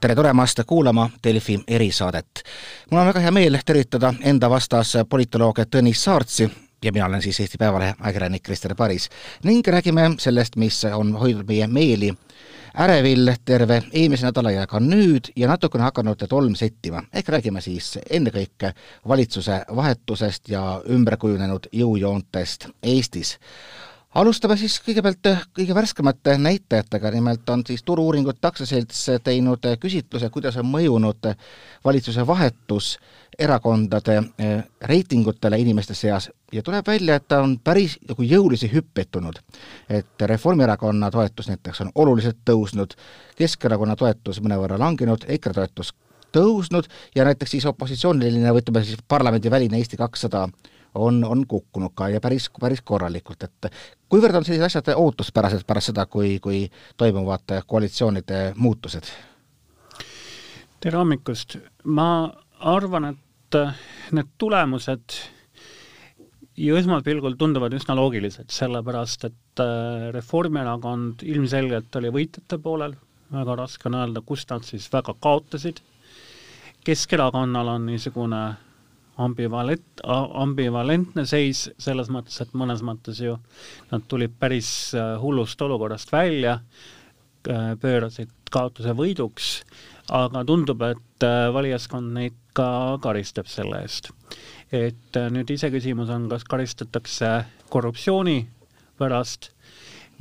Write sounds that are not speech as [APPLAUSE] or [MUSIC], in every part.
tere tulemast kuulama Delfi erisaadet. mul on väga hea meel tervitada enda vastas politoloog Tõnis Saartsi ja mina olen siis Eesti Päevalehe ajakirjanik Krister Paris ning räägime sellest, mis on hoidnud meie meeli ärevil terve eelmise nädala ja ka nüüd ja natukene hakanud tolm settima. ehk räägime siis ennekõike valitsuse vahetusest ja ümberkujunenud jõujoontest Eestis alustame siis kõigepealt eh, kõige värskemate näitajatega, nimelt on siis Turu-uuringute aktsiaselts teinud eh, küsitluse, kuidas on mõjunud valitsuse vahetus erakondade eh, reitingutele inimeste seas ja tuleb välja, et ta on päris nagu jõulisi hüppeid tulnud. et Reformierakonna toetus näiteks on oluliselt tõusnud, Keskerakonna toetus mõnevõrra langenud, EKRE toetus tõusnud ja näiteks siis opositsiooniline või ütleme siis parlamendiväline Eesti kakssada on, on kukkunud ka ja päris, päris korralikult, et kuivõrd on sellised asjad ootuspärased pärast seda, kui, kui toimuvad koalitsioonide muutused? tere hommikust, ma arvan, et need tulemused ju esmapilgul tunduvad üsna loogilised, sellepärast et äh, Reformierakond ilmselgelt oli võitjate poolel, väga raske on öelda, kust nad siis väga kaotasid, Keskerakonnal on niisugune ambivalent, ambivalentne seis selles mõttes, et mõnes mõttes ju nad tulid päris äh, hullust olukorrast välja, äh, pöörasid kaotuse võiduks, aga tundub, et äh, valijaskond neid ka karistab selle eest. et nüüd iseküsimus on, kas karistatakse korruptsiooni pärast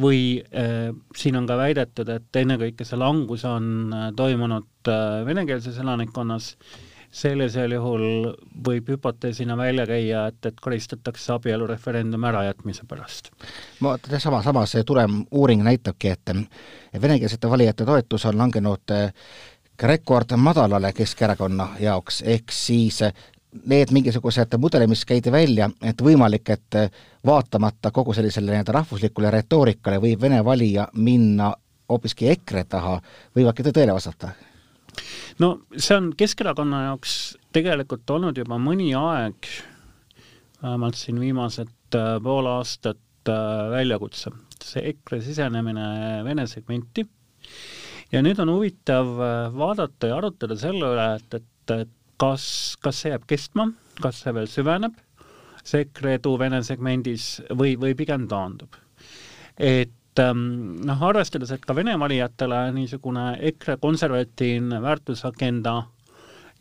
või äh, siin on ka väidetud, et ennekõike see langus on toimunud äh, venekeelses elanikkonnas äh, sellisel juhul võib hüpoteesina välja käia, et, et karistatakse abielureferendumi ärajätmise pärast. ma, sama, samas see tulemuuring näitabki, et venekeelsete valijate toetus on langenud eh, rekordmadalale Keskerakonna jaoks, ehk siis eh, need mingisugused mudelid, mis käidi välja, et võimalik, et eh, vaatamata kogu sellisele nii-öelda rahvuslikule retoorikale võib Vene valija minna hoopiski EKRE taha, võivadki tõele vastata no see on Keskerakonna jaoks tegelikult olnud juba mõni aeg, vähemalt siin viimased äh, pool aastat äh, väljakutse, see EKRE sisenemine Vene segmenti. ja nüüd on huvitav äh, vaadata ja arutada selle üle, et, et, kas, kas see jääb kestma, kas see veel süveneb, see EKRE edu Vene segmendis või, või pigem taandub. et noh, arvestades, et ka Vene valijatele niisugune EKRE konservatiivne väärtusagenda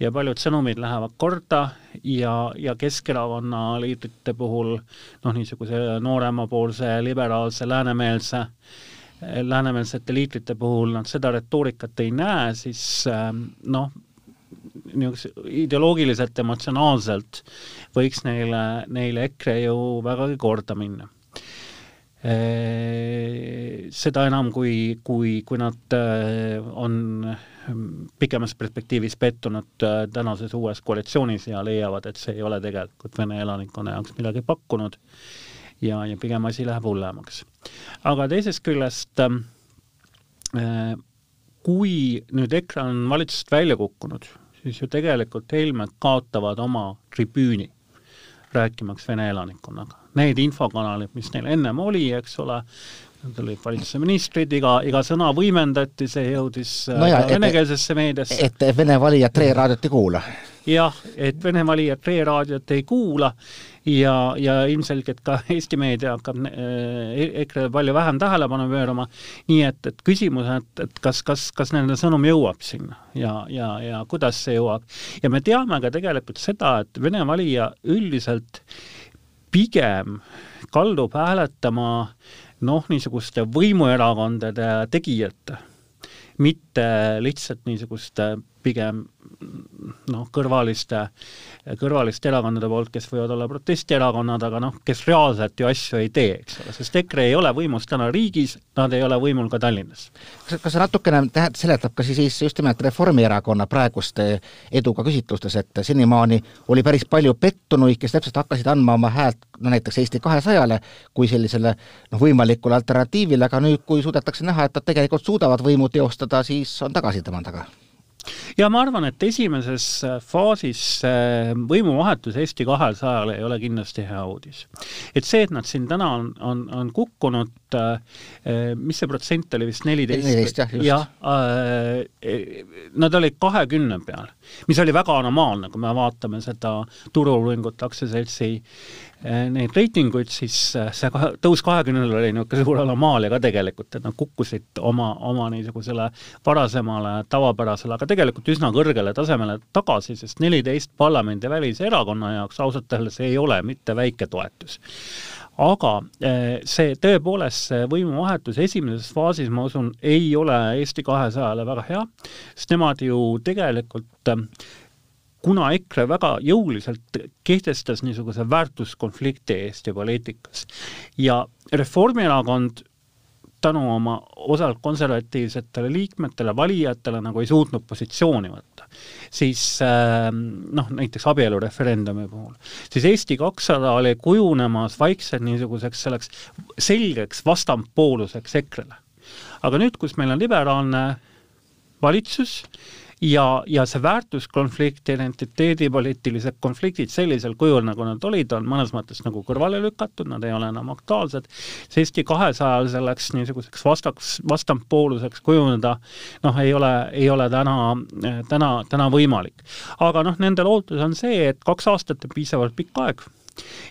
ja paljud sõnumid lähevad korda ja, ja Keskerakonna liidrite puhul noh, niisuguse nooremapoolse, liberaalse, läänemeelse, läänemeelsete liidrite puhul nad seda retoorikat ei näe, siis ähm, noh, niisuguse ideoloogiliselt, emotsionaalselt võiks neile, neile EKRE ju vägagi korda minna seda enam, kui, kui, kui nad on pikemas perspektiivis pettunud tänases uues koalitsioonis ja leiavad, et see ei ole tegelikult Vene elanikkonna jaoks midagi pakkunud ja, ja pigem asi läheb hullemaks. aga teisest küljest kui nüüd EKRE on valitsusest välja kukkunud, siis ju tegelikult Helmed kaotavad oma tribüüni rääkimaks Vene elanikkonnaga. Need infokanalid, mis neil ennem oli, eks ole, olid valitsuse ministrid, iga, iga sõna võimendati, see jõudis äh, no ja, venekeelsesse meediasse. et Vene valijad Tre raadiot ei kuula? jah, et Vene valijad Tre raadiot ei kuula ja, ja ilmselgelt ka [LAUGHS] Eesti meedia hakkab äh, EKRE palju vähem tähelepanu pöörama, nii et, et küsimus, et, et kas, kas, kas nende sõnum jõuab sinna ja, ja, ja kuidas see jõuab. ja me teame ka tegelikult seda, et Vene valija üldiselt pigem kaldub hääletama noh, niisuguste võimuerakondade tegijate, mitte lihtsalt niisuguste pigem noh, kõrvaliste, kõrvaliste erakondade poolt, kes võivad olla protestierakonnad, aga noh, kes reaalselt ju asju ei tee, eks ole, sest EKRE ei ole võimus täna riigis, nad ei ole võimul ka Tallinnas. kas, kas see natukene tähendab, seletab ka siis just nimelt Reformierakonna praeguste eduga küsitlustes, et senimaani oli päris palju pettunuid, kes täpselt hakkasid andma oma häält no näiteks Eesti kahesajale kui sellisele noh, võimalikule alternatiivile, aga nüüd, kui suudetakse näha, et nad tegelikult suudavad võimu teostada, siis on tagasi tema taga ja ma arvan, et esimeses äh, faasis äh, võimuvahetus Eesti kahesajale ei ole kindlasti hea uudis. et see, et nad siin täna on, on, on kukkunud, et äh, mis see protsent oli vist, neliteist? neliteist, jah, just. jah äh,, nad olid kahekümne peal, mis oli väga anomaalne, kui me vaatame seda Turu-uuringute aktsiaseltsi äh, neid reitinguid, siis äh, see tõus kahekümnele oli niisugune suur anomaalia ka tegelikult, et nad kukkusid oma, oma niisugusele varasemale tavapärasele, aga tegelikult üsna kõrgele tasemele tagasi, sest neliteist parlamendivälise erakonna jaoks ausalt öeldes ei ole mitte väike toetus aga eh, see tõepoolest, see võimuvahetus esimeses faasis, ma usun, ei ole Eesti kahesajale väga hea, sest nemad ju tegelikult eh, kuna EKRE väga jõuliselt kehtestas niisuguse väärtuskonflikti Eesti poliitikas ja Reformierakond tänu oma osalt konservatiivsetele liikmetele, valijatele nagu ei suutnud positsiooni võtta. siis äh, noh, näiteks abielureferendumi puhul, siis Eesti kakssada oli kujunemas vaikselt niisuguseks selleks selgeks vastandpooluseks EKRE-le. aga nüüd, kus meil on liberaalne valitsus, ja, ja see väärtuskonflikt, identiteedipoliitilised konfliktid sellisel kujul, nagu nad olid, on mõnes mõttes nagu kõrvale lükatud, nad ei ole enam aktuaalsed, see Eesti kahesajal selleks niisuguseks vastaks, vastandpooluseks kujuneda noh, ei ole, ei ole täna, täna, täna võimalik. aga noh, nende lootus on see, et kaks aastat on piisavalt pikk aeg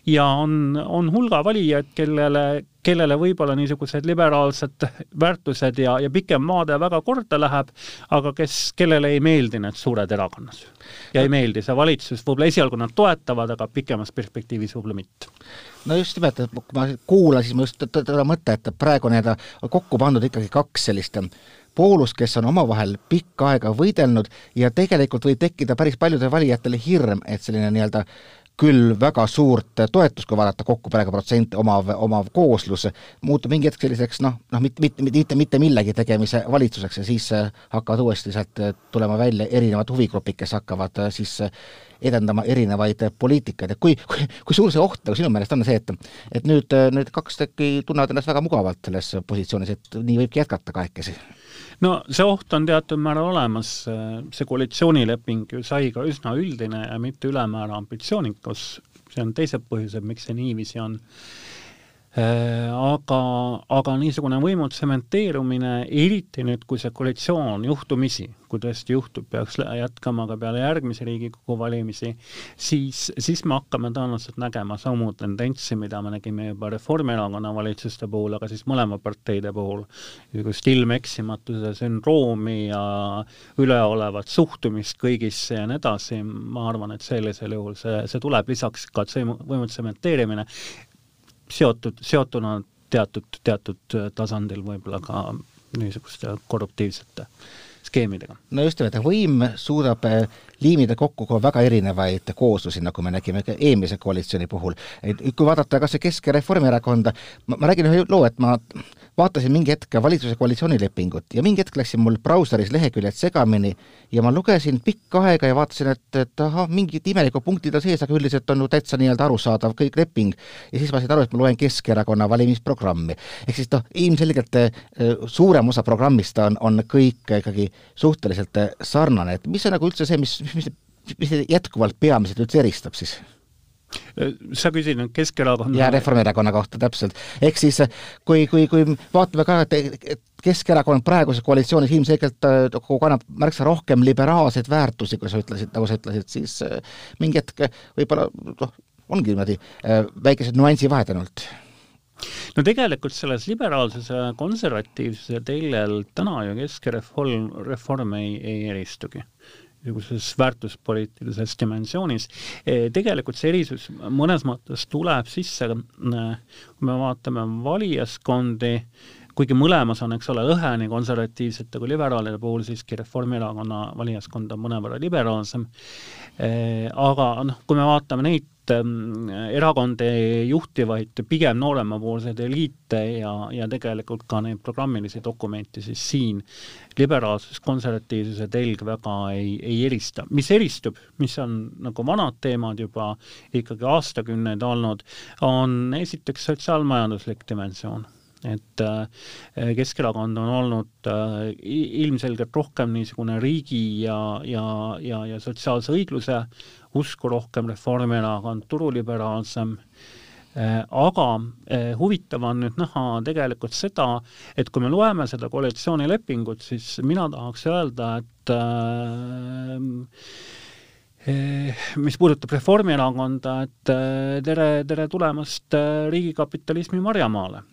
ja on, on hulga valijaid, kellele, kellele võib-olla niisugused liberaalsed väärtused ja, ja pikem vaade väga korda läheb, aga kes, kellele ei meeldi need suured erakonnad. ja ei meeldi see valitsus, võib-olla esialgu nad toetavad, aga pikemas perspektiivis võib-olla mitte. no just nimelt, et kui ma kuulasin, ma just seda mõtet, et praegu nii-öelda kokku pandud ikkagi kaks sellist poolus, kes on omavahel pikka aega võidelnud ja tegelikult võib tekkida päris paljudel valijatel hirm, et selline nii-öelda küll väga suurt toetust, kui vaadata kokku praegu protsente omav, omav kooslus, muutub mingi hetk selliseks noh, noh mitte, mitte, mitte, mitte millegi tegemise valitsuseks ja siis äh, hakkavad uuesti sealt äh, tulema välja erinevad huvigrupid, kes hakkavad äh, siis edendama erinevaid poliitikaid, et kui, kui, kui suur see oht nagu sinu meelest on see, et et nüüd need kaks tükki tunnevad ennast väga mugavalt selles positsioonis, et nii võibki jätkata kahekesi? No see oht on teatud määral olemas, see koalitsioonileping ju sai ka üsna üldine ja mitte ülemäära ambitsioonikas, see on teised põhjused, miks see niiviisi on aga, aga niisugune võimu tsementeerumine, eriti nüüd, kui see koalitsioon juhtumisi, kui tõesti juhtub, peaks jätkama ka peale järgmisi Riigikogu valimisi, siis, siis me hakkame tõenäoliselt nägema samu tendentsi, mida me nägime juba Reformierakonna valitsuste puhul, aga siis mõlema parteide puhul, niisugust ilmeksimatuse sündroomi ja üleolevat suhtumist kõigisse ja nii edasi, ma arvan, et sellisel juhul see, see tuleb lisaks ka võimu tsementeerimine, seotud, seotuna teatud, teatud tasandil võib-olla ka niisuguste korruptiivsete skeemidega. no just nimelt, võim suudab eh, liimida kokku ka väga erinevaid kooslusi, nagu me nägime ka eelmise koalitsiooni puhul. et kui vaadata kas või Kesk- ja Reformierakonda, ma, ma räägin ühe loo, et ma vaatasin mingi hetk valitsuse koalitsioonilepingut ja mingi hetk läksid mul brauseris leheküljed segamini ja ma lugesin pikka aega ja vaatasin, et, et ahah, mingid imelikud punktid on sees, aga üldiselt on ju täitsa nii-öelda arusaadav kõik leping. ja siis ma sain aru, et ma loen Keskerakonna valimisprogrammi. ehk siis noh, ilmselgelt eh, suurem osa programmist on, on kõik ikkagi suhteliselt sarnane, et mis on nagu üldse see, mis, mis, mis jätkuvalt peamiselt üldse eristab siis? sa küsid nüüd Keskerakonna ja Reformierakonna kohta täpselt. ehk siis kui, kui, kui vaatame ka, et Keskerakond praeguses koalitsioonis ilmselgelt äh, kannab märksa rohkem liberaalseid väärtusi, kui sa ütlesid, nagu sa ütlesid, siis äh, mingi hetk võib-olla noh, ongi niimoodi äh, väikesed nüansivahed ainult no tegelikult selles liberaalsuse konservatiivsuse teljel täna ju Keskereform, reform ei, ei eristugi niisuguses väärtuspoliitilises dimensioonis. E, tegelikult see erisus mõnes mõttes tuleb sisse, kui me vaatame valijaskondi, kuigi mõlemas on, eks ole, lõhe nii konservatiivsete kui liberaalide puhul, siiski Reformierakonna valijaskond on mõnevõrra liberaalsem, e, aga noh, kui me vaatame neid ähm, erakondi juhtivaid pigem nooremapoolseid eliite ja, ja tegelikult ka neid programmilisi dokumente, siis siin liberaalsus, konservatiivsuse telg väga ei, ei erista. mis eristub, mis on nagu vanad teemad juba ikkagi aastakümneid olnud, on esiteks sotsiaalmajanduslik dimensioon et äh, Keskerakond on olnud äh, ilmselgelt rohkem niisugune riigi ja, ja, ja, ja sotsiaalse õigluse usku rohkem, Reformierakond turuliberaalsem aga huvitav on nüüd näha tegelikult seda, et kui me loeme seda koalitsioonilepingut, siis mina tahaks öelda, et mis puudutab Reformierakonda, et tere, tere tulemast riigikapitalismi marjamaale.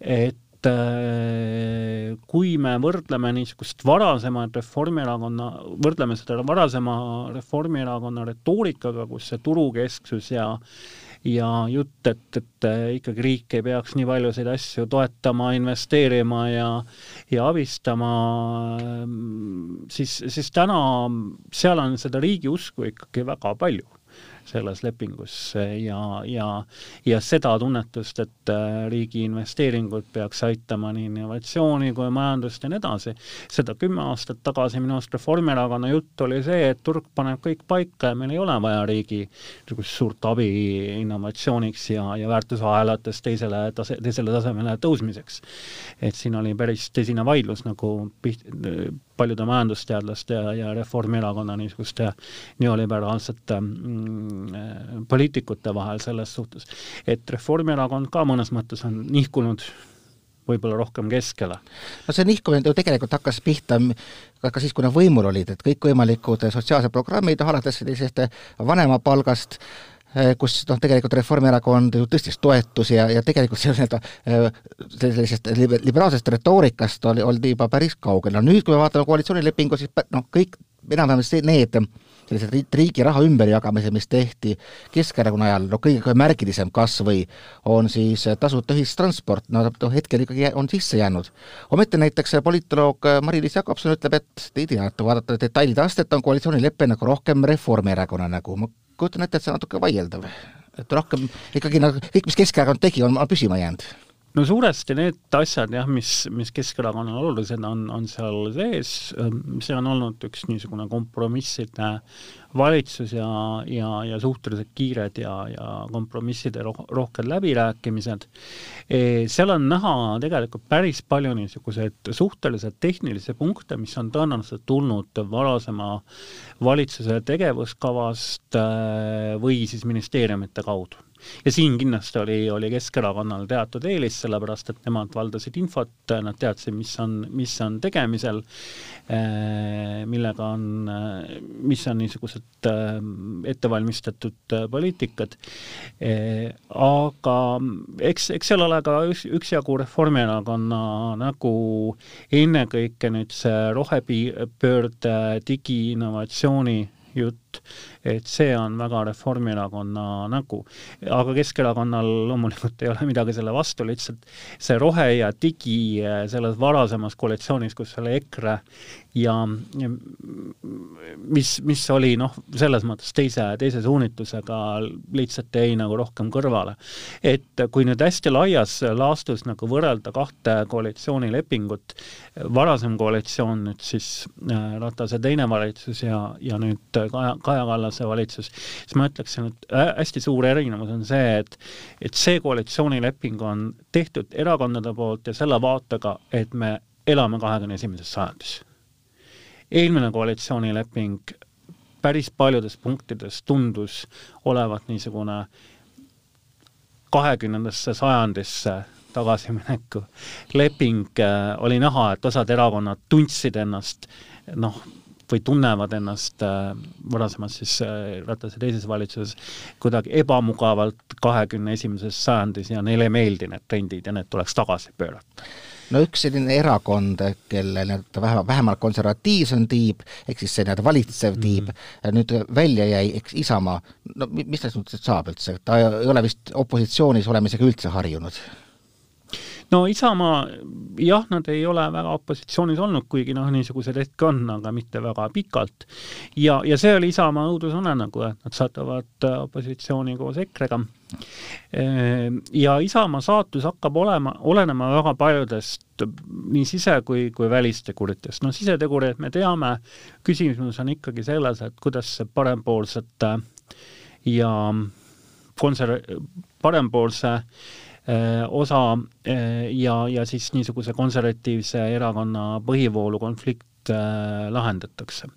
Et Äh, kui me võrdleme niisugust varasemat Reformierakonna, võrdleme seda varasema Reformierakonna retoorikaga, kus see turukesksus ja ja jutt, et, et ikkagi riik ei peaks nii paljusid asju toetama, investeerima ja ja abistama, siis, siis täna seal on seda riigi usku ikkagi väga palju selles lepingus ja, ja, ja seda tunnetust, et äh, riigi investeeringud peaks aitama nii innovatsiooni kui majandust ja nii edasi. seda kümme aastat tagasi minu arust Reformierakonna jutt oli see, et turg paneb kõik paika ja meil ei ole vaja riigi niisugust suurt abi innovatsiooniks ja, ja väärtusahelates teisele tase, teisele tasemele tõusmiseks. et siin oli päris tõsine vaidlus nagu piht-, paljude majandusteadlaste ja, ja Reformierakonna niisuguste neoliberaalsete mm, poliitikute vahel selles suhtes. et Reformierakond ka mõnes mõttes on nihkunud võib-olla rohkem keskele. no see nihkumine ju tegelikult hakkas pihta ka siis, kui nad võimul olid, et kõikvõimalikud sotsiaalsed programmid, alates sellisest vanemapalgast, Eh, kus noh, tegelikult Reformierakond ju tõstis toetusi ja, ja tegelikult see nii-öelda eh, sellisest liberaalsest retoorikast oli, oldi juba päris kaugel. no nüüd, kui me vaatame koalitsioonilepingu, siis noh, kõik enam-vähem need sellised riigi raha ümberjagamised, mis tehti Keskerakonna ajal, no kõige märgilisem kas või on siis tasuta ühistransport, no noh, hetkel ikkagi on sisse jäänud. ometi näiteks politoloog Mari-Liis Jakobson ütleb, et ei tea, et vaadata detailide astet, on koalitsioonilepe nagu rohkem Reformierakonna nägu, ma kujutan ette, et see on natuke vaieldav. et rohkem ikkagi nagu kõik, mis Keskerakond tegi, on püsima jäänud no suuresti need asjad jah, mis, mis Keskerakonnale olulised on, on seal sees, see on olnud üks niisugune kompromisside valitsus ja, ja, ja suhteliselt kiired ja, ja kompromisside roh-, rohked läbirääkimised. E, seal on näha tegelikult päris palju niisuguseid suhteliselt tehnilisi punkte, mis on tõenäoliselt tulnud varasema valitsuse tegevuskavast e, või siis ministeeriumite kaudu ja siin kindlasti oli, oli Keskerakonnal teatud eelis, sellepärast et nemad valdasid infot, nad teadsid, mis on, mis on tegemisel, eh, millega on, eh, mis on niisugused eh, ettevalmistatud poliitikad, aga eks, eks seal ole ka üks, üksjagu Reformierakonna nagu ennekõike nüüd see rohepöörde digiinnovatsiooni jutt, et see on väga Reformierakonna nägu. aga Keskerakonnal loomulikult ei ole midagi selle vastu, lihtsalt see rohe ja digi selles varasemas koalitsioonis, kus oli EKRE ja, mis, mis oli noh, selles mõttes teise, teise suunitlusega lihtsalt jäi nagu rohkem kõrvale. et kui nüüd hästi laias laastus nagu võrrelda kahte koalitsioonilepingut, varasem koalitsioon nüüd siis äh, Ratase teine valitsus ja, ja nüüd Kaja, Kaja Kallase valitsus, siis ma ütleksin, et hästi suur erinevus on see, et et see koalitsioonileping on tehtud erakondade poolt ja selle vaatega, et me elame kahekümne esimeses sajandis. Eelmine koalitsioonileping päris paljudes punktides tundus olevat niisugune kahekümnendasse sajandisse tagasimineku leping, äh, oli näha, et osad erakonnad tundsid ennast noh, või tunnevad ennast äh, varasemas siis äh, Ratase teises valitsuses kuidagi ebamugavalt kahekümne esimeses sajandis ja neile ei meeldi need trendid ja need tuleks tagasi pöörata no üks selline erakond, kelle nii-öelda vähem, vähemalt konservatiivsem tiib, ehk siis see nii-öelda valitsev mhm. tiib mm, -hmm. nüüd välja jäi, eks Isamaa, no mis tast nüüd saab üldse, ta ei ole vist opositsioonis olemisega üldse harjunud? No Isamaa, jah, nad ei ole väga opositsioonis olnud, kuigi noh, niisuguseid hetki on, aga mitte väga pikalt. ja, ja see oli Isamaa õudusunenägu, et nad satuvad opositsiooni koos EKRE-ga Ehm, ja Isamaa saatus hakkab olema, olenema väga paljudest nii sise- kui, kui välisteguritest. no sisetegureid me teame, küsimus on ikkagi selles, et kuidas see parempoolsete ja konser-, parempoolse eh, osa eh, ja, ja siis niisuguse konservatiivse erakonna põhivoolu konflikt eh, lahendatakse.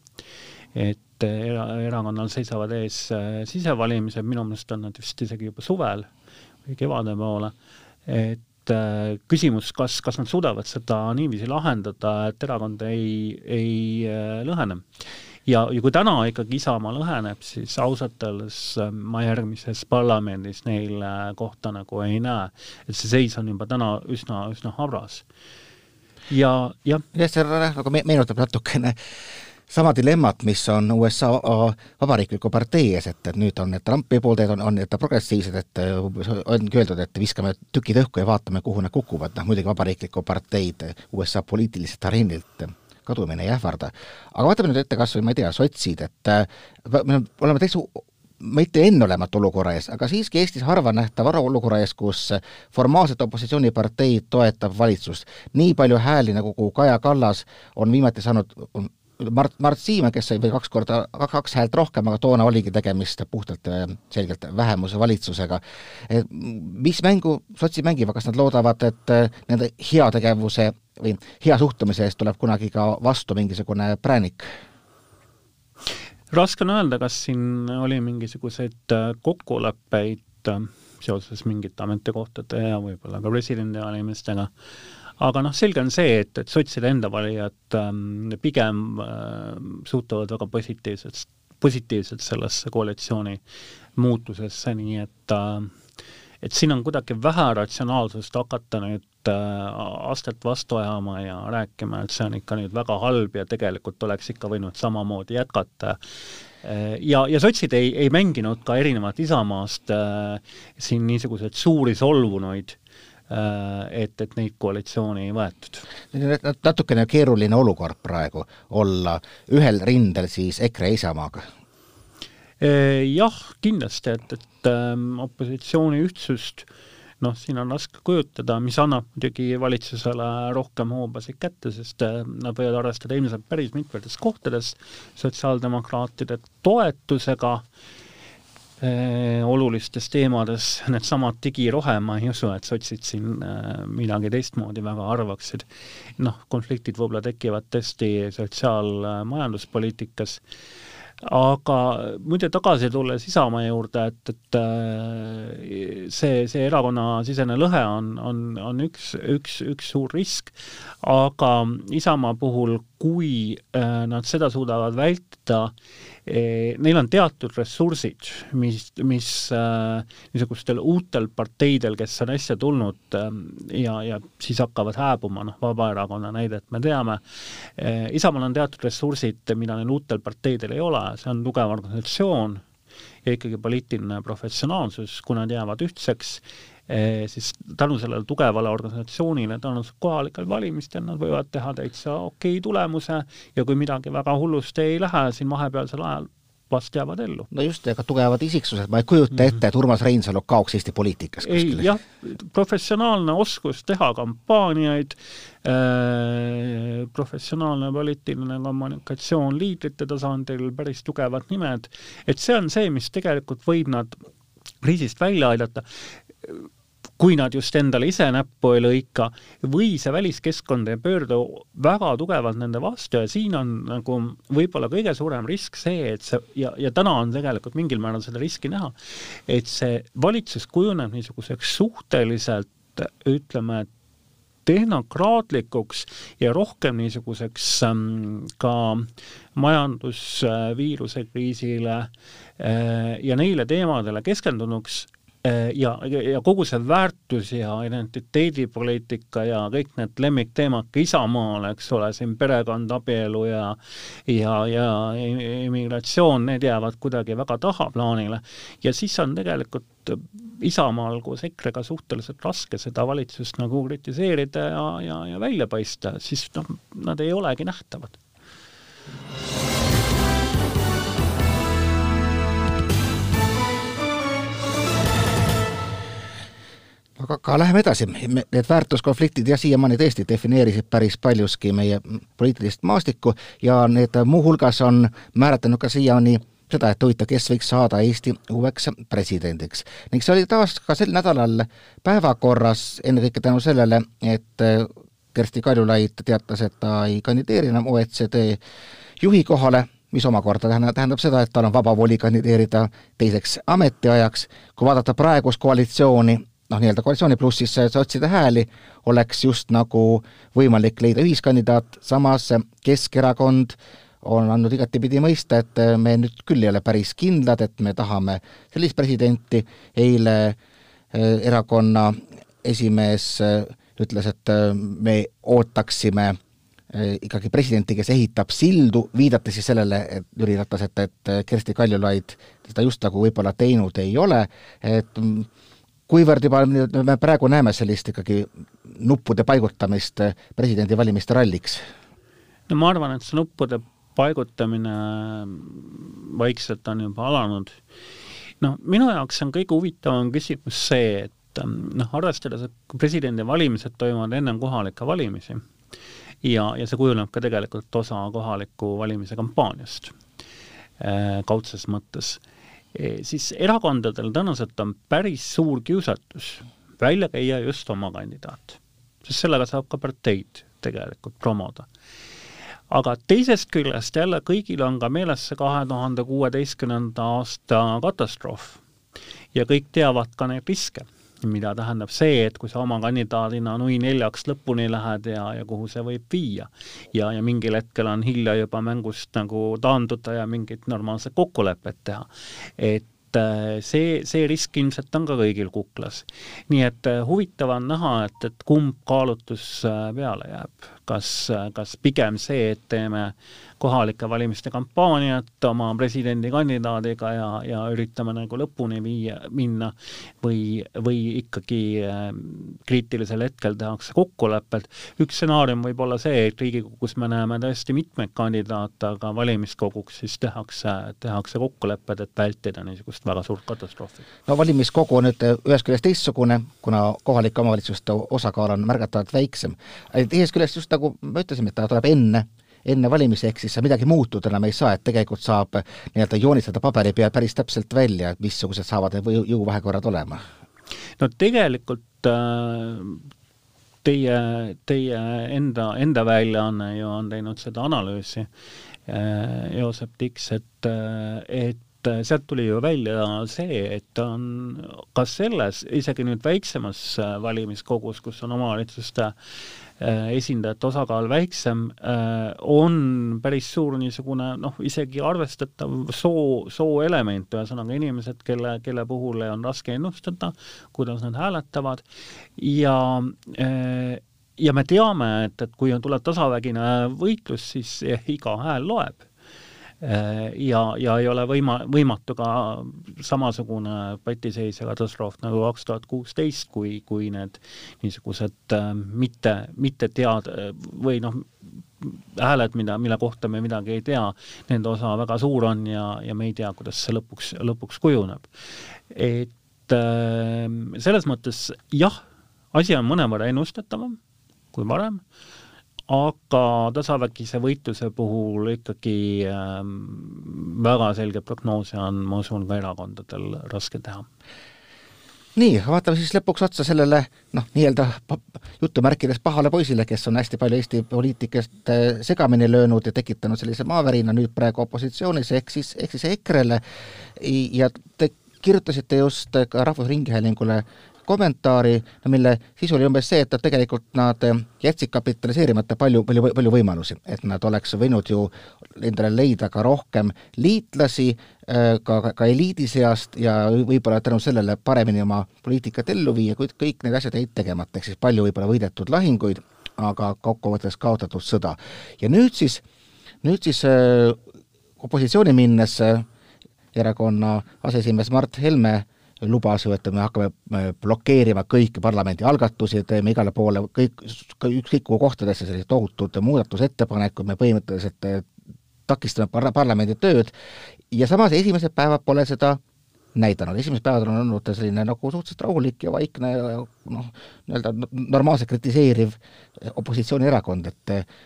et era-, erakonnal seisavad ees äh, sisevalimised, minu meelest on nad vist isegi juba suvel kevade poole, et äh, küsimus, kas, kas nad suudavad seda niiviisi lahendada, et erakond ei, ei äh, lõhene. Ja, ja kui täna ikkagi Isamaa lõheneb, siis ausalt öeldes äh, ma järgmises parlamendis neil kohta nagu ei näe. et see seis on juba täna üsna, üsna habras. ja, jah. jah, see nagu meenutab natukene sama dilemmat, mis on USA vabariikliku partei ees, et, et nüüd on need Trumpi pooldajad, on, on need progressiivsed, et ongi öeldud, et viskame tükid õhku ja vaatame, kuhu need kukuvad, noh muidugi vabariiklikku parteid USA poliitiliselt areenilt kadumine ei ähvarda. aga vaatame nüüd ette kas või ma ei tea, sotsid, et me oleme täitsa mitte enneolematu olukorra ees, aga siiski Eestis harva nähtav olukorra ees, kus formaalselt opositsioonipartei toetab valitsust. nii palju hääli, nagu Kaja Kallas on viimati saanud, Mart, Mart Siimann, kes sai veel kaks korda, kaks häält rohkem, aga toona oligi tegemist puhtalt äh, selgelt vähemuse valitsusega. mis mängu sotsid mängivad, kas nad loodavad, et äh, nende heategevuse või hea suhtumise eest tuleb kunagi ka vastu mingisugune präänik? raske on öelda, kas siin oli mingisuguseid äh, kokkuleppeid seoses mingite ametikohtade ja võib-olla ka presidendivalimistega aga noh, selge on see, et, et sotside enda valijad ähm, pigem äh, suhtuvad väga positiivselt, positiivselt sellesse koalitsiooni muutusesse, nii et äh, et siin on kuidagi vähe ratsionaalsust hakata nüüd äh, astet vastu ajama ja rääkima, et see on ikka nüüd väga halb ja tegelikult oleks ikka võinud samamoodi jätkata äh, ja, ja sotsid ei, ei mänginud ka erinevalt Isamaast äh, siin niisuguseid suuri solvunuid Äh, et, et neid koalitsiooni ei võetud. natukene keeruline olukord praegu olla ühel rindel siis EKRE Isamaaga. Äh, jah, kindlasti, et, et ähm, opositsiooni ühtsust noh, siin on raske kujutada, mis annab muidugi valitsusele rohkem hoobasid kätte, sest äh, nad võivad arvestada ilmselt päris mitmetes kohtades sotsiaaldemokraatide toetusega äh,, olulistes teemades, needsamad digirohe, ma ei usu, et sotsid siin äh, midagi teistmoodi väga arvaksid. noh, konfliktid võib-olla tekivad tõesti sotsiaalmajanduspoliitikas äh,, aga muide, tagasi tulles Isamaa juurde, et, et äh, see, see erakonnasisene lõhe on, on, on üks, üks, üks suur risk, aga Isamaa puhul, kui äh, nad seda suudavad vältida, Eh, neil on teatud ressursid, mis, mis äh, niisugustel uutel parteidel, kes on äsja tulnud äh, ja, ja siis hakkavad hääbuma, noh, Vabaerakonna näidet me teame eh,, Isamaal on teatud ressursid, mida neil uutel parteidel ei ole, see on tugev organisatsioon ja ikkagi poliitiline professionaalsus, kui nad jäävad ühtseks siis tänu sellele tugevale organisatsioonile, tänu kohalikel valimistel nad võivad teha täitsa okei okay tulemuse ja kui midagi väga hullusti ei lähe siin vahepealsel ajal, vast jäävad ellu. no just, ega tugevad isiksused, ma ei kujuta mm -hmm. ette, et Urmas Reinsalu kaoks Eesti poliitikas kuskile. jah, professionaalne oskus teha kampaaniaid äh,, professionaalne poliitiline kommunikatsioon liidrite tasandil, päris tugevad nimed, et see on see, mis tegelikult võib nad kriisist välja aidata kui nad just endale ise näppu ei lõika, või see väliskeskkond ei pöördu väga tugevalt nende vastu ja siin on nagu võib-olla kõige suurem risk see, et see ja, ja täna on tegelikult mingil määral seda riski näha, et see valitsus kujuneb niisuguseks suhteliselt ütleme, tehnokraatlikuks ja rohkem niisuguseks ähm, ka majandusviiruse kriisile äh, ja neile teemadele keskendunuks ja, ja kogu see väärtus ja identiteedipoliitika ja kõik need lemmikteemad ka Isamaale, eks ole, siin perekond, abielu ja ja, ja immigratsioon, need jäävad kuidagi väga tahaplaanile. ja siis on tegelikult Isamaal koos EKRE-ga suhteliselt raske seda valitsust nagu kritiseerida ja, ja, ja välja paista, siis noh, nad ei olegi nähtavad aga, aga läheme edasi, need väärtuskonfliktid jah, siiamaani tõesti defineerisid päris paljuski meie poliitilist maastikku ja need muuhulgas on määratlenud ka siiani seda, et huvitav, kes võiks saada Eesti uueks presidendiks. ning see oli taas ka sel nädalal päevakorras, ennekõike tänu sellele, et Kersti Kaljulaid teatas, et ta ei kandideeri enam OECD juhi kohale, mis omakorda tähendab, tähendab seda, et tal on vaba voli kandideerida teiseks ametiajaks, kui vaadata praegust koalitsiooni, noh, nii-öelda koalitsiooni plussis sotside hääli, oleks just nagu võimalik leida ühiskandidaat, samas Keskerakond on andnud igatipidi mõista, et me nüüd küll ei ole päris kindlad, et me tahame sellist presidenti, eile eh, erakonna esimees eh, ütles, et eh, me ootaksime ikkagi presidenti, kes ehitab sildu, viidates siis sellele, et Jüri Ratas, et, et Kersti Kaljulaid seda just nagu võib-olla teinud ei ole, et kuivõrd juba me praegu näeme sellist ikkagi nuppude paigutamist presidendivalimiste ralliks? no ma arvan, et see nuppude paigutamine vaikselt on juba alanud. noh, minu jaoks on kõige huvitavam küsimus see, et noh, arvestades, et presidendivalimised toimuvad ennem kohalikke valimisi ja, ja see kujuneb ka tegelikult osa kohaliku valimise kampaaniast äh, kaudses mõttes siis erakondadel tõenäoliselt on päris suur kiusatus välja käia just oma kandidaat, sest sellega saab ka parteid tegelikult promoda. aga teisest küljest jälle kõigil on ka meeles see kahe tuhande kuueteistkümnenda aasta katastroof ja kõik teavad ka neid riske mida tähendab see, et kui sa oma kandidaadina nui neljaks lõpuni lähed ja, ja kuhu see võib viia. ja, ja mingil hetkel on hilja juba mängust nagu taanduda ja mingit normaalset kokkulepet teha. et äh, see, see risk ilmselt on ka kõigil kuklas. nii et äh, huvitav on näha, et, et kumb kaalutlus äh, peale jääb, kas, kas pigem see, et teeme kohalike valimiste kampaaniat oma presidendikandidaadiga ja, ja üritame nagu lõpuni viia, minna või, või ikkagi äh, kriitilisel hetkel tehakse kokkulepped. üks stsenaarium võib olla see, et Riigikogus me näeme tõesti mitmeid kandidaate, aga valimiskoguks siis tehakse, tehakse kokkulepped, et vältida niisugust väga suurt katastroofi. no valimiskogu on nüüd ühest küljest teistsugune, kuna kohalike omavalitsuste osakaal on märgatavalt väiksem. teisest küljest just nagu me ütlesime, et ta tuleb enne enne valimisi, ehk siis midagi muutuda enam ei saa, et tegelikult saab nii-öelda joonistada paberi peal päris täpselt välja, missugused saavad need jõuvahekorrad olema? no tegelikult äh, teie, teie enda, enda väljaanne ju on teinud seda analüüsi äh,, Joosep Tiks, et, äh, et sealt tuli ju välja see, et on ka selles, isegi nüüd väiksemas äh, valimiskogus, kus on omavalitsuste äh, Äh, esindajate osakaal väiksem, äh, on päris suur niisugune noh, isegi arvestatav soo, sooelement, ühesõnaga inimesed, kelle, kelle puhul on raske ennustada, kuidas nad hääletavad. Ja äh, ja me teame, et, et kui on, tuleb tasavägine võitlus, siis iga hääl loeb. Äh, ja, ja ei ole võima-, võimatu ka samasugune patiseis ja katastroof nagu kaks tuhat kuusteist, kui, kui need niisugused äh, mitte, mitte teada või noh, hääled, mida, mille kohta me midagi ei tea, nende osa väga suur on ja, ja me ei tea, kuidas see lõpuks, lõpuks kujuneb. et äh, selles mõttes jah, asi on mõnevõrra ennustatavam kui varem aga tasavägise võitluse puhul ikkagi ähm, väga selge prognoose on, ma usun, ka erakondadel raske teha. Nii, vaatame siis lõpuks otsa sellele noh, nii-öelda jutumärkides pahale poisile, kes on hästi palju Eesti poliitikast äh, segamini löönud ja tekitanud sellise maavärina nüüd praegu opositsioonis, ehk siis, ehk siis EKRE-le. Ja te kirjutasite just ka Rahvusringhäälingule kommentaari, mille sisu oli umbes see, et tegelikult nad jätsid kapitaliseerimata palju, palju, palju võimalusi, et nad oleks võinud ju endale leida ka rohkem liitlasi äh, ka, ka eliidi seast ja võib-olla tänu sellele paremini oma poliitikat ellu viia, kuid kõik need asjad jäid tegemata, ehk siis palju võib-olla võidetud lahinguid, aga kokkuvõttes kaotatud sõda. ja nüüd siis, nüüd siis äh, opositsiooni minnes erakonna aseesimees Mart Helme lubas ju, et me hakkame blokeerima kõiki parlamendi algatusi, teeme igale poole kõik, ükskõik kuhu kohtadesse sellised tohutud muudatusettepanekud, me põhimõtteliselt eh, takistame par-, parlamendi tööd ja samas esimesed päevad pole seda näidanud, esimesed päevad on olnud selline nagu suhteliselt rahulik ja vaikne noh, nii-öelda normaalselt kritiseeriv opositsioonierakond, et eh,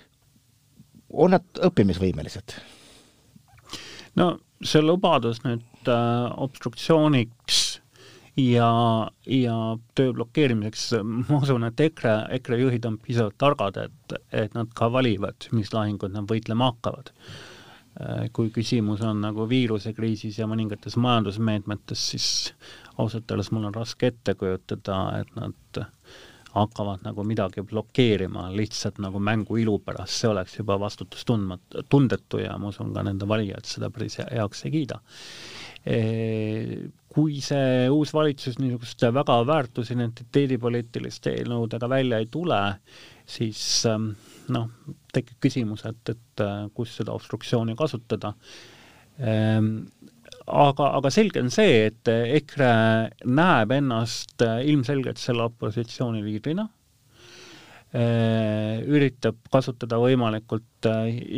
on nad õppimisvõimelised? no see lubadus nüüd äh, obstruktsiooniks ja, ja töö blokeerimiseks [LAUGHS] ma usun, et EKRE, EKRE juhid on piisavalt targad, et, et nad ka valivad, mis lahingud nad võitlema hakkavad. kui küsimus on nagu viirusekriisis ja mõningates majandusmeetmetes, siis ausalt öeldes mul on raske ette kujutada, et nad hakkavad nagu midagi blokeerima lihtsalt nagu mängu ilu pärast, see oleks juba vastutustundmatu, tundetu ja ma usun ka nende valijad seda päris heaks ei kiida. Kui see uus valitsus niisuguste väga väärtusidentiteedipoliitiliste eelnõudega välja ei tule, siis ähm, noh, tekib küsimus, et, et äh, kus seda obstruktsiooni kasutada aga, aga selge on see, et EKRE näeb ennast ilmselgelt selle opositsiooni liidrina, eh, üritab kasutada võimalikult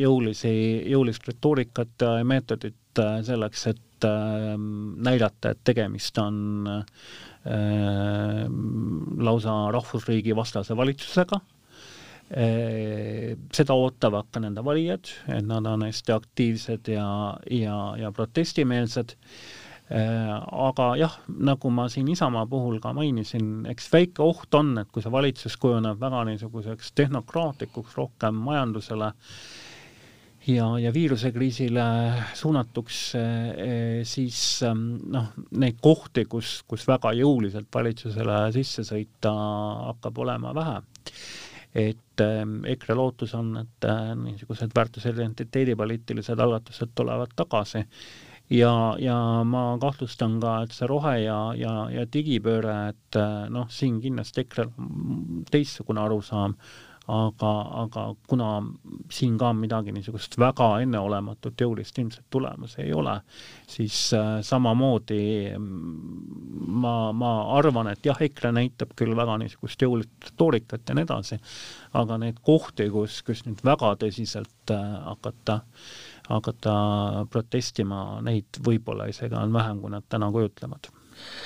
jõulisi, jõulist retoorikat ja meetodit selleks, et näidata, et tegemist on lausa rahvusriigi vastase valitsusega seda ootavad ka nende valijad, et nad on hästi aktiivsed ja, ja, ja protestimeelsed. aga jah, nagu ma siin Isamaa puhul ka mainisin, eks väike oht on, et kui see valitsus kujuneb väga niisuguseks tehnokraatlikuks, rohkem majandusele ja, ja viirusekriisile suunatuks, siis noh, neid kohti, kus, kus väga jõuliselt valitsusele sisse sõita, hakkab olema vähe et ähm, EKRE lootus on, et äh, niisugused väärtusidentiteedipoliitilised algatused tulevad tagasi. Ja, ja ma kahtlustan ka, et see rohe- ja, ja, ja digipööre, et äh, noh, siin kindlasti EKRE-l teistsugune arusaam aga, aga kuna siin ka midagi niisugust väga enneolematut jõulist ilmselt tulemas ei ole, siis äh, samamoodi mm, ma, ma arvan, et jah, EKRE näitab küll väga niisugust jõulist retoorikat ja nii edasi, aga neid kohti, kus, kus nüüd väga tõsiselt äh, hakata hakata protestima, neid võib-olla isegi on vähem, kui nad täna kujutlevad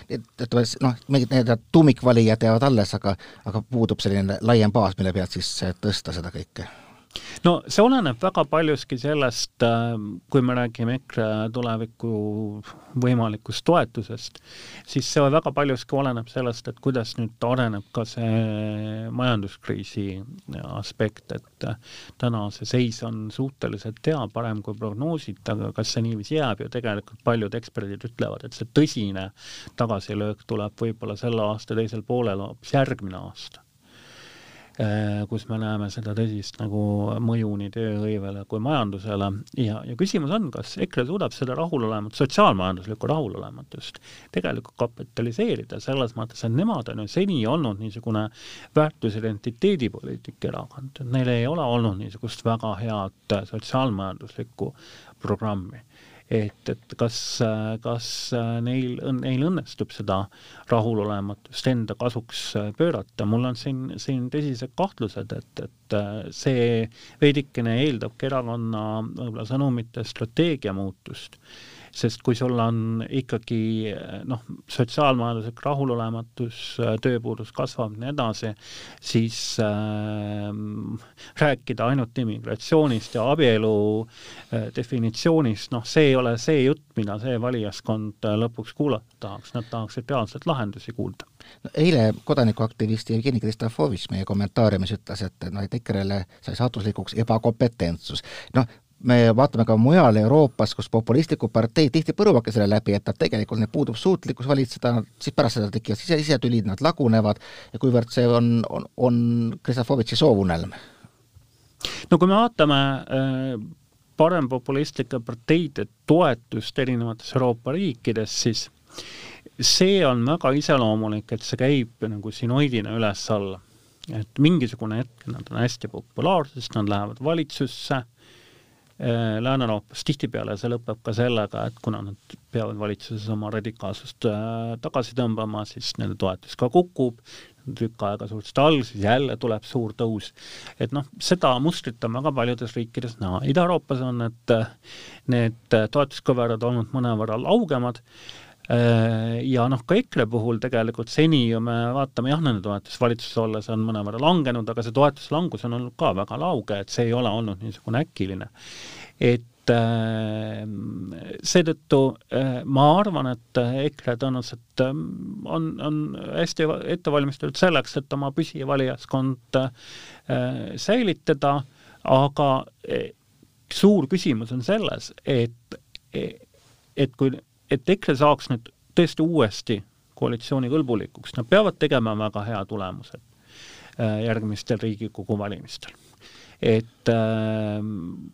et noh, mingid nii-öelda tuumikvalijad jäävad alles, aga aga puudub selline laiem baas, mille pealt siis tõsta seda kõike no see oleneb väga paljuski sellest, äh, kui me räägime EKRE tuleviku võimalikust toetusest, siis see väga paljuski oleneb sellest, et kuidas nüüd areneb ka see majanduskriisi aspekt, et äh, täna see seis on suhteliselt hea, parem kui prognoosid, aga kas see niiviisi jääb ja tegelikult paljud eksperdid ütlevad, et see tõsine tagasilöök tuleb võib-olla selle aasta teisel poolel hoopis järgmine aasta kus me näeme seda tõsist nagu mõju nii tööhõivele kui majandusele. Ja, ja küsimus on, kas EKRE suudab seda rahulolematust, sotsiaalmajanduslikku rahulolematust tegelikult kapitaliseerida, selles mõttes, et nemad on ju seni olnud niisugune väärtusidentiteedipoliitika erakond, et neil ei ole olnud niisugust väga head sotsiaalmajanduslikku programmi et, et kas, kas neil, neil õnnestub seda rahulolematust enda kasuks pöörata, mul on siin, siin tõsised kahtlused, et, et see veidikene eeldabki erakonna võib-olla sõnumite strateegia muutust sest kui sul on ikkagi noh, sotsiaalmajanduslik rahulolematus, tööpuudus kasvab ja nii edasi, siis äh, rääkida ainult immigratsioonist ja abielu äh, definitsioonist, noh, see ei ole see jutt, mida see valijaskond äh, lõpuks kuulata tahaks, nad tahaksid reaalselt lahendusi kuulda no eile kodanikuaktivist Jevgeni Kristofovitš meie kommentaariumis ütles, et noh, et EKRE-le sai saatuslikuks ebakompetentsus. noh, me vaatame ka mujal Euroopas, kus populistlikud parteid tihti põruvadki selle läbi, et nad tegelikult, neil puudub suutlikkus valitseda, siis pärast seda tekivad sise, sisetülid, nad lagunevad ja kuivõrd see on, on, on Kristofovitši soovunelm? no kui me vaatame äh, parempopulistlike parteide toetust erinevates Euroopa riikides, siis see on väga iseloomulik, et see käib nagu sinoidina üles-alla. et mingisugune hetk nad on hästi populaarsed, nad lähevad valitsusse Äh, Lääne-Euroopas tihtipeale see lõpeb ka sellega, et kuna nad peavad valitsuses oma radikaalsust äh, tagasi tõmbama, siis nende toetus ka kukub, tükk aega suhteliselt all, siis jälle tuleb suur tõus. et noh, seda mustrit on väga paljudes riikides näha, Ida-Euroopas on need, need toetuskõverad olnud mõnevõrra laugemad Äh, ja noh, ka EKRE puhul tegelikult seni ju me vaatame, jah, nende toetus valitsuses olles on mõnevõrra langenud, aga see toetuslangus on olnud ka väga lauge, et see ei ole olnud niisugune äkiline. et äh, seetõttu äh, ma arvan, et EKRE tõenäoliselt on, on hästi ette valmistatud selleks, et oma püsivalijaskond säilitada, aga suur küsimus on selles, et, et kui, et EKRE saaks nüüd tõesti uuesti koalitsiooni kõlbulikuks, nad peavad tegema väga hea tulemuse äh, järgmistel Riigikogu valimistel et äh,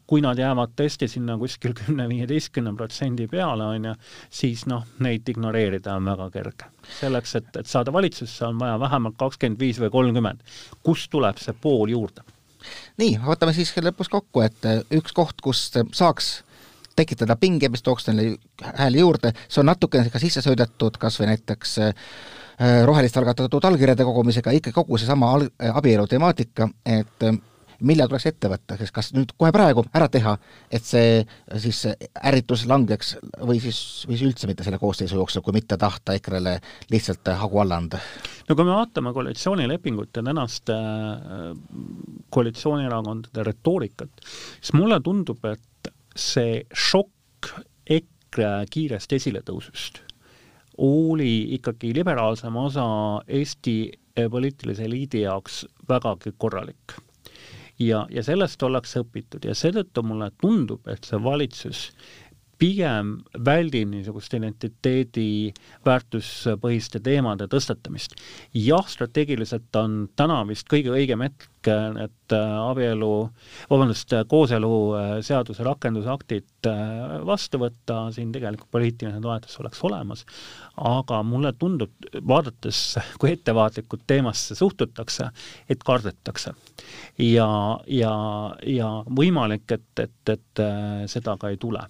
kui nad jäävad tõesti sinna kuskil kümne-viieteistkümne protsendi peale, on ju, siis noh, neid ignoreerida on väga kerge. selleks, et, et saada valitsusse, on vaja vähemalt kakskümmend viis või kolmkümmend. kust tuleb see pool juurde? nii, võtame siis lõpus kokku, et üks koht, kus saaks tekitada pinge, mis tooks neile hääli juurde, see on natukene ka sisse söödetud kas või näiteks äh, roheliste algatatud allkirjade kogumisega, ikka kogu seesama abielu temaatika, et äh, millal tuleks ette võtta, sest kas nüüd kohe praegu ära teha, et see siis ärritus langeks või siis, või siis üldse mitte selle koosseisu jooksul, kui mitte tahta EKRE-le lihtsalt hagu alla anda? no kui me vaatame koalitsioonilepingut ja tänast äh, koalitsioonierakondade retoorikat, siis mulle tundub, et see šokk EKRE kiirest esiletõusust oli ikkagi liberaalsema osa Eesti poliitilise eliidi jaoks vägagi korralik. ja, ja sellest ollakse õpitud ja seetõttu mulle tundub, et see valitsus pigem väldib niisugust identiteedi väärtuspõhiste teemade tõstatamist. jah, strateegiliselt on täna vist kõige õigem hetk et abielu, vabandust, kooseluseaduse rakendusaktid vastu võtta, siin tegelikult poliitiline toetus oleks olemas, aga mulle tundub, vaadates, kui ettevaatlikult teemasse suhtutakse, et kardetakse. ja, ja, ja võimalik, et, et, et seda ka ei tule.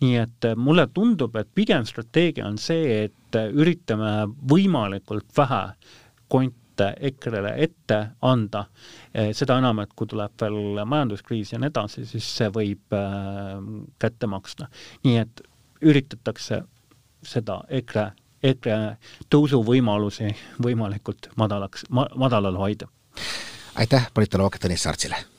nii et mulle tundub, et pigem strateegia on see, et üritame võimalikult vähe kont-, EKRE-le ette anda, eh, seda enam, et kui tuleb veel majanduskriis ja nii edasi, siis see võib äh, kätte maksta. nii et üritatakse seda EKRE, EKRE tõusuvõimalusi võimalikult madalaks ma,, madalal hoida. aitäh, politoloog Tõnis Sartsile!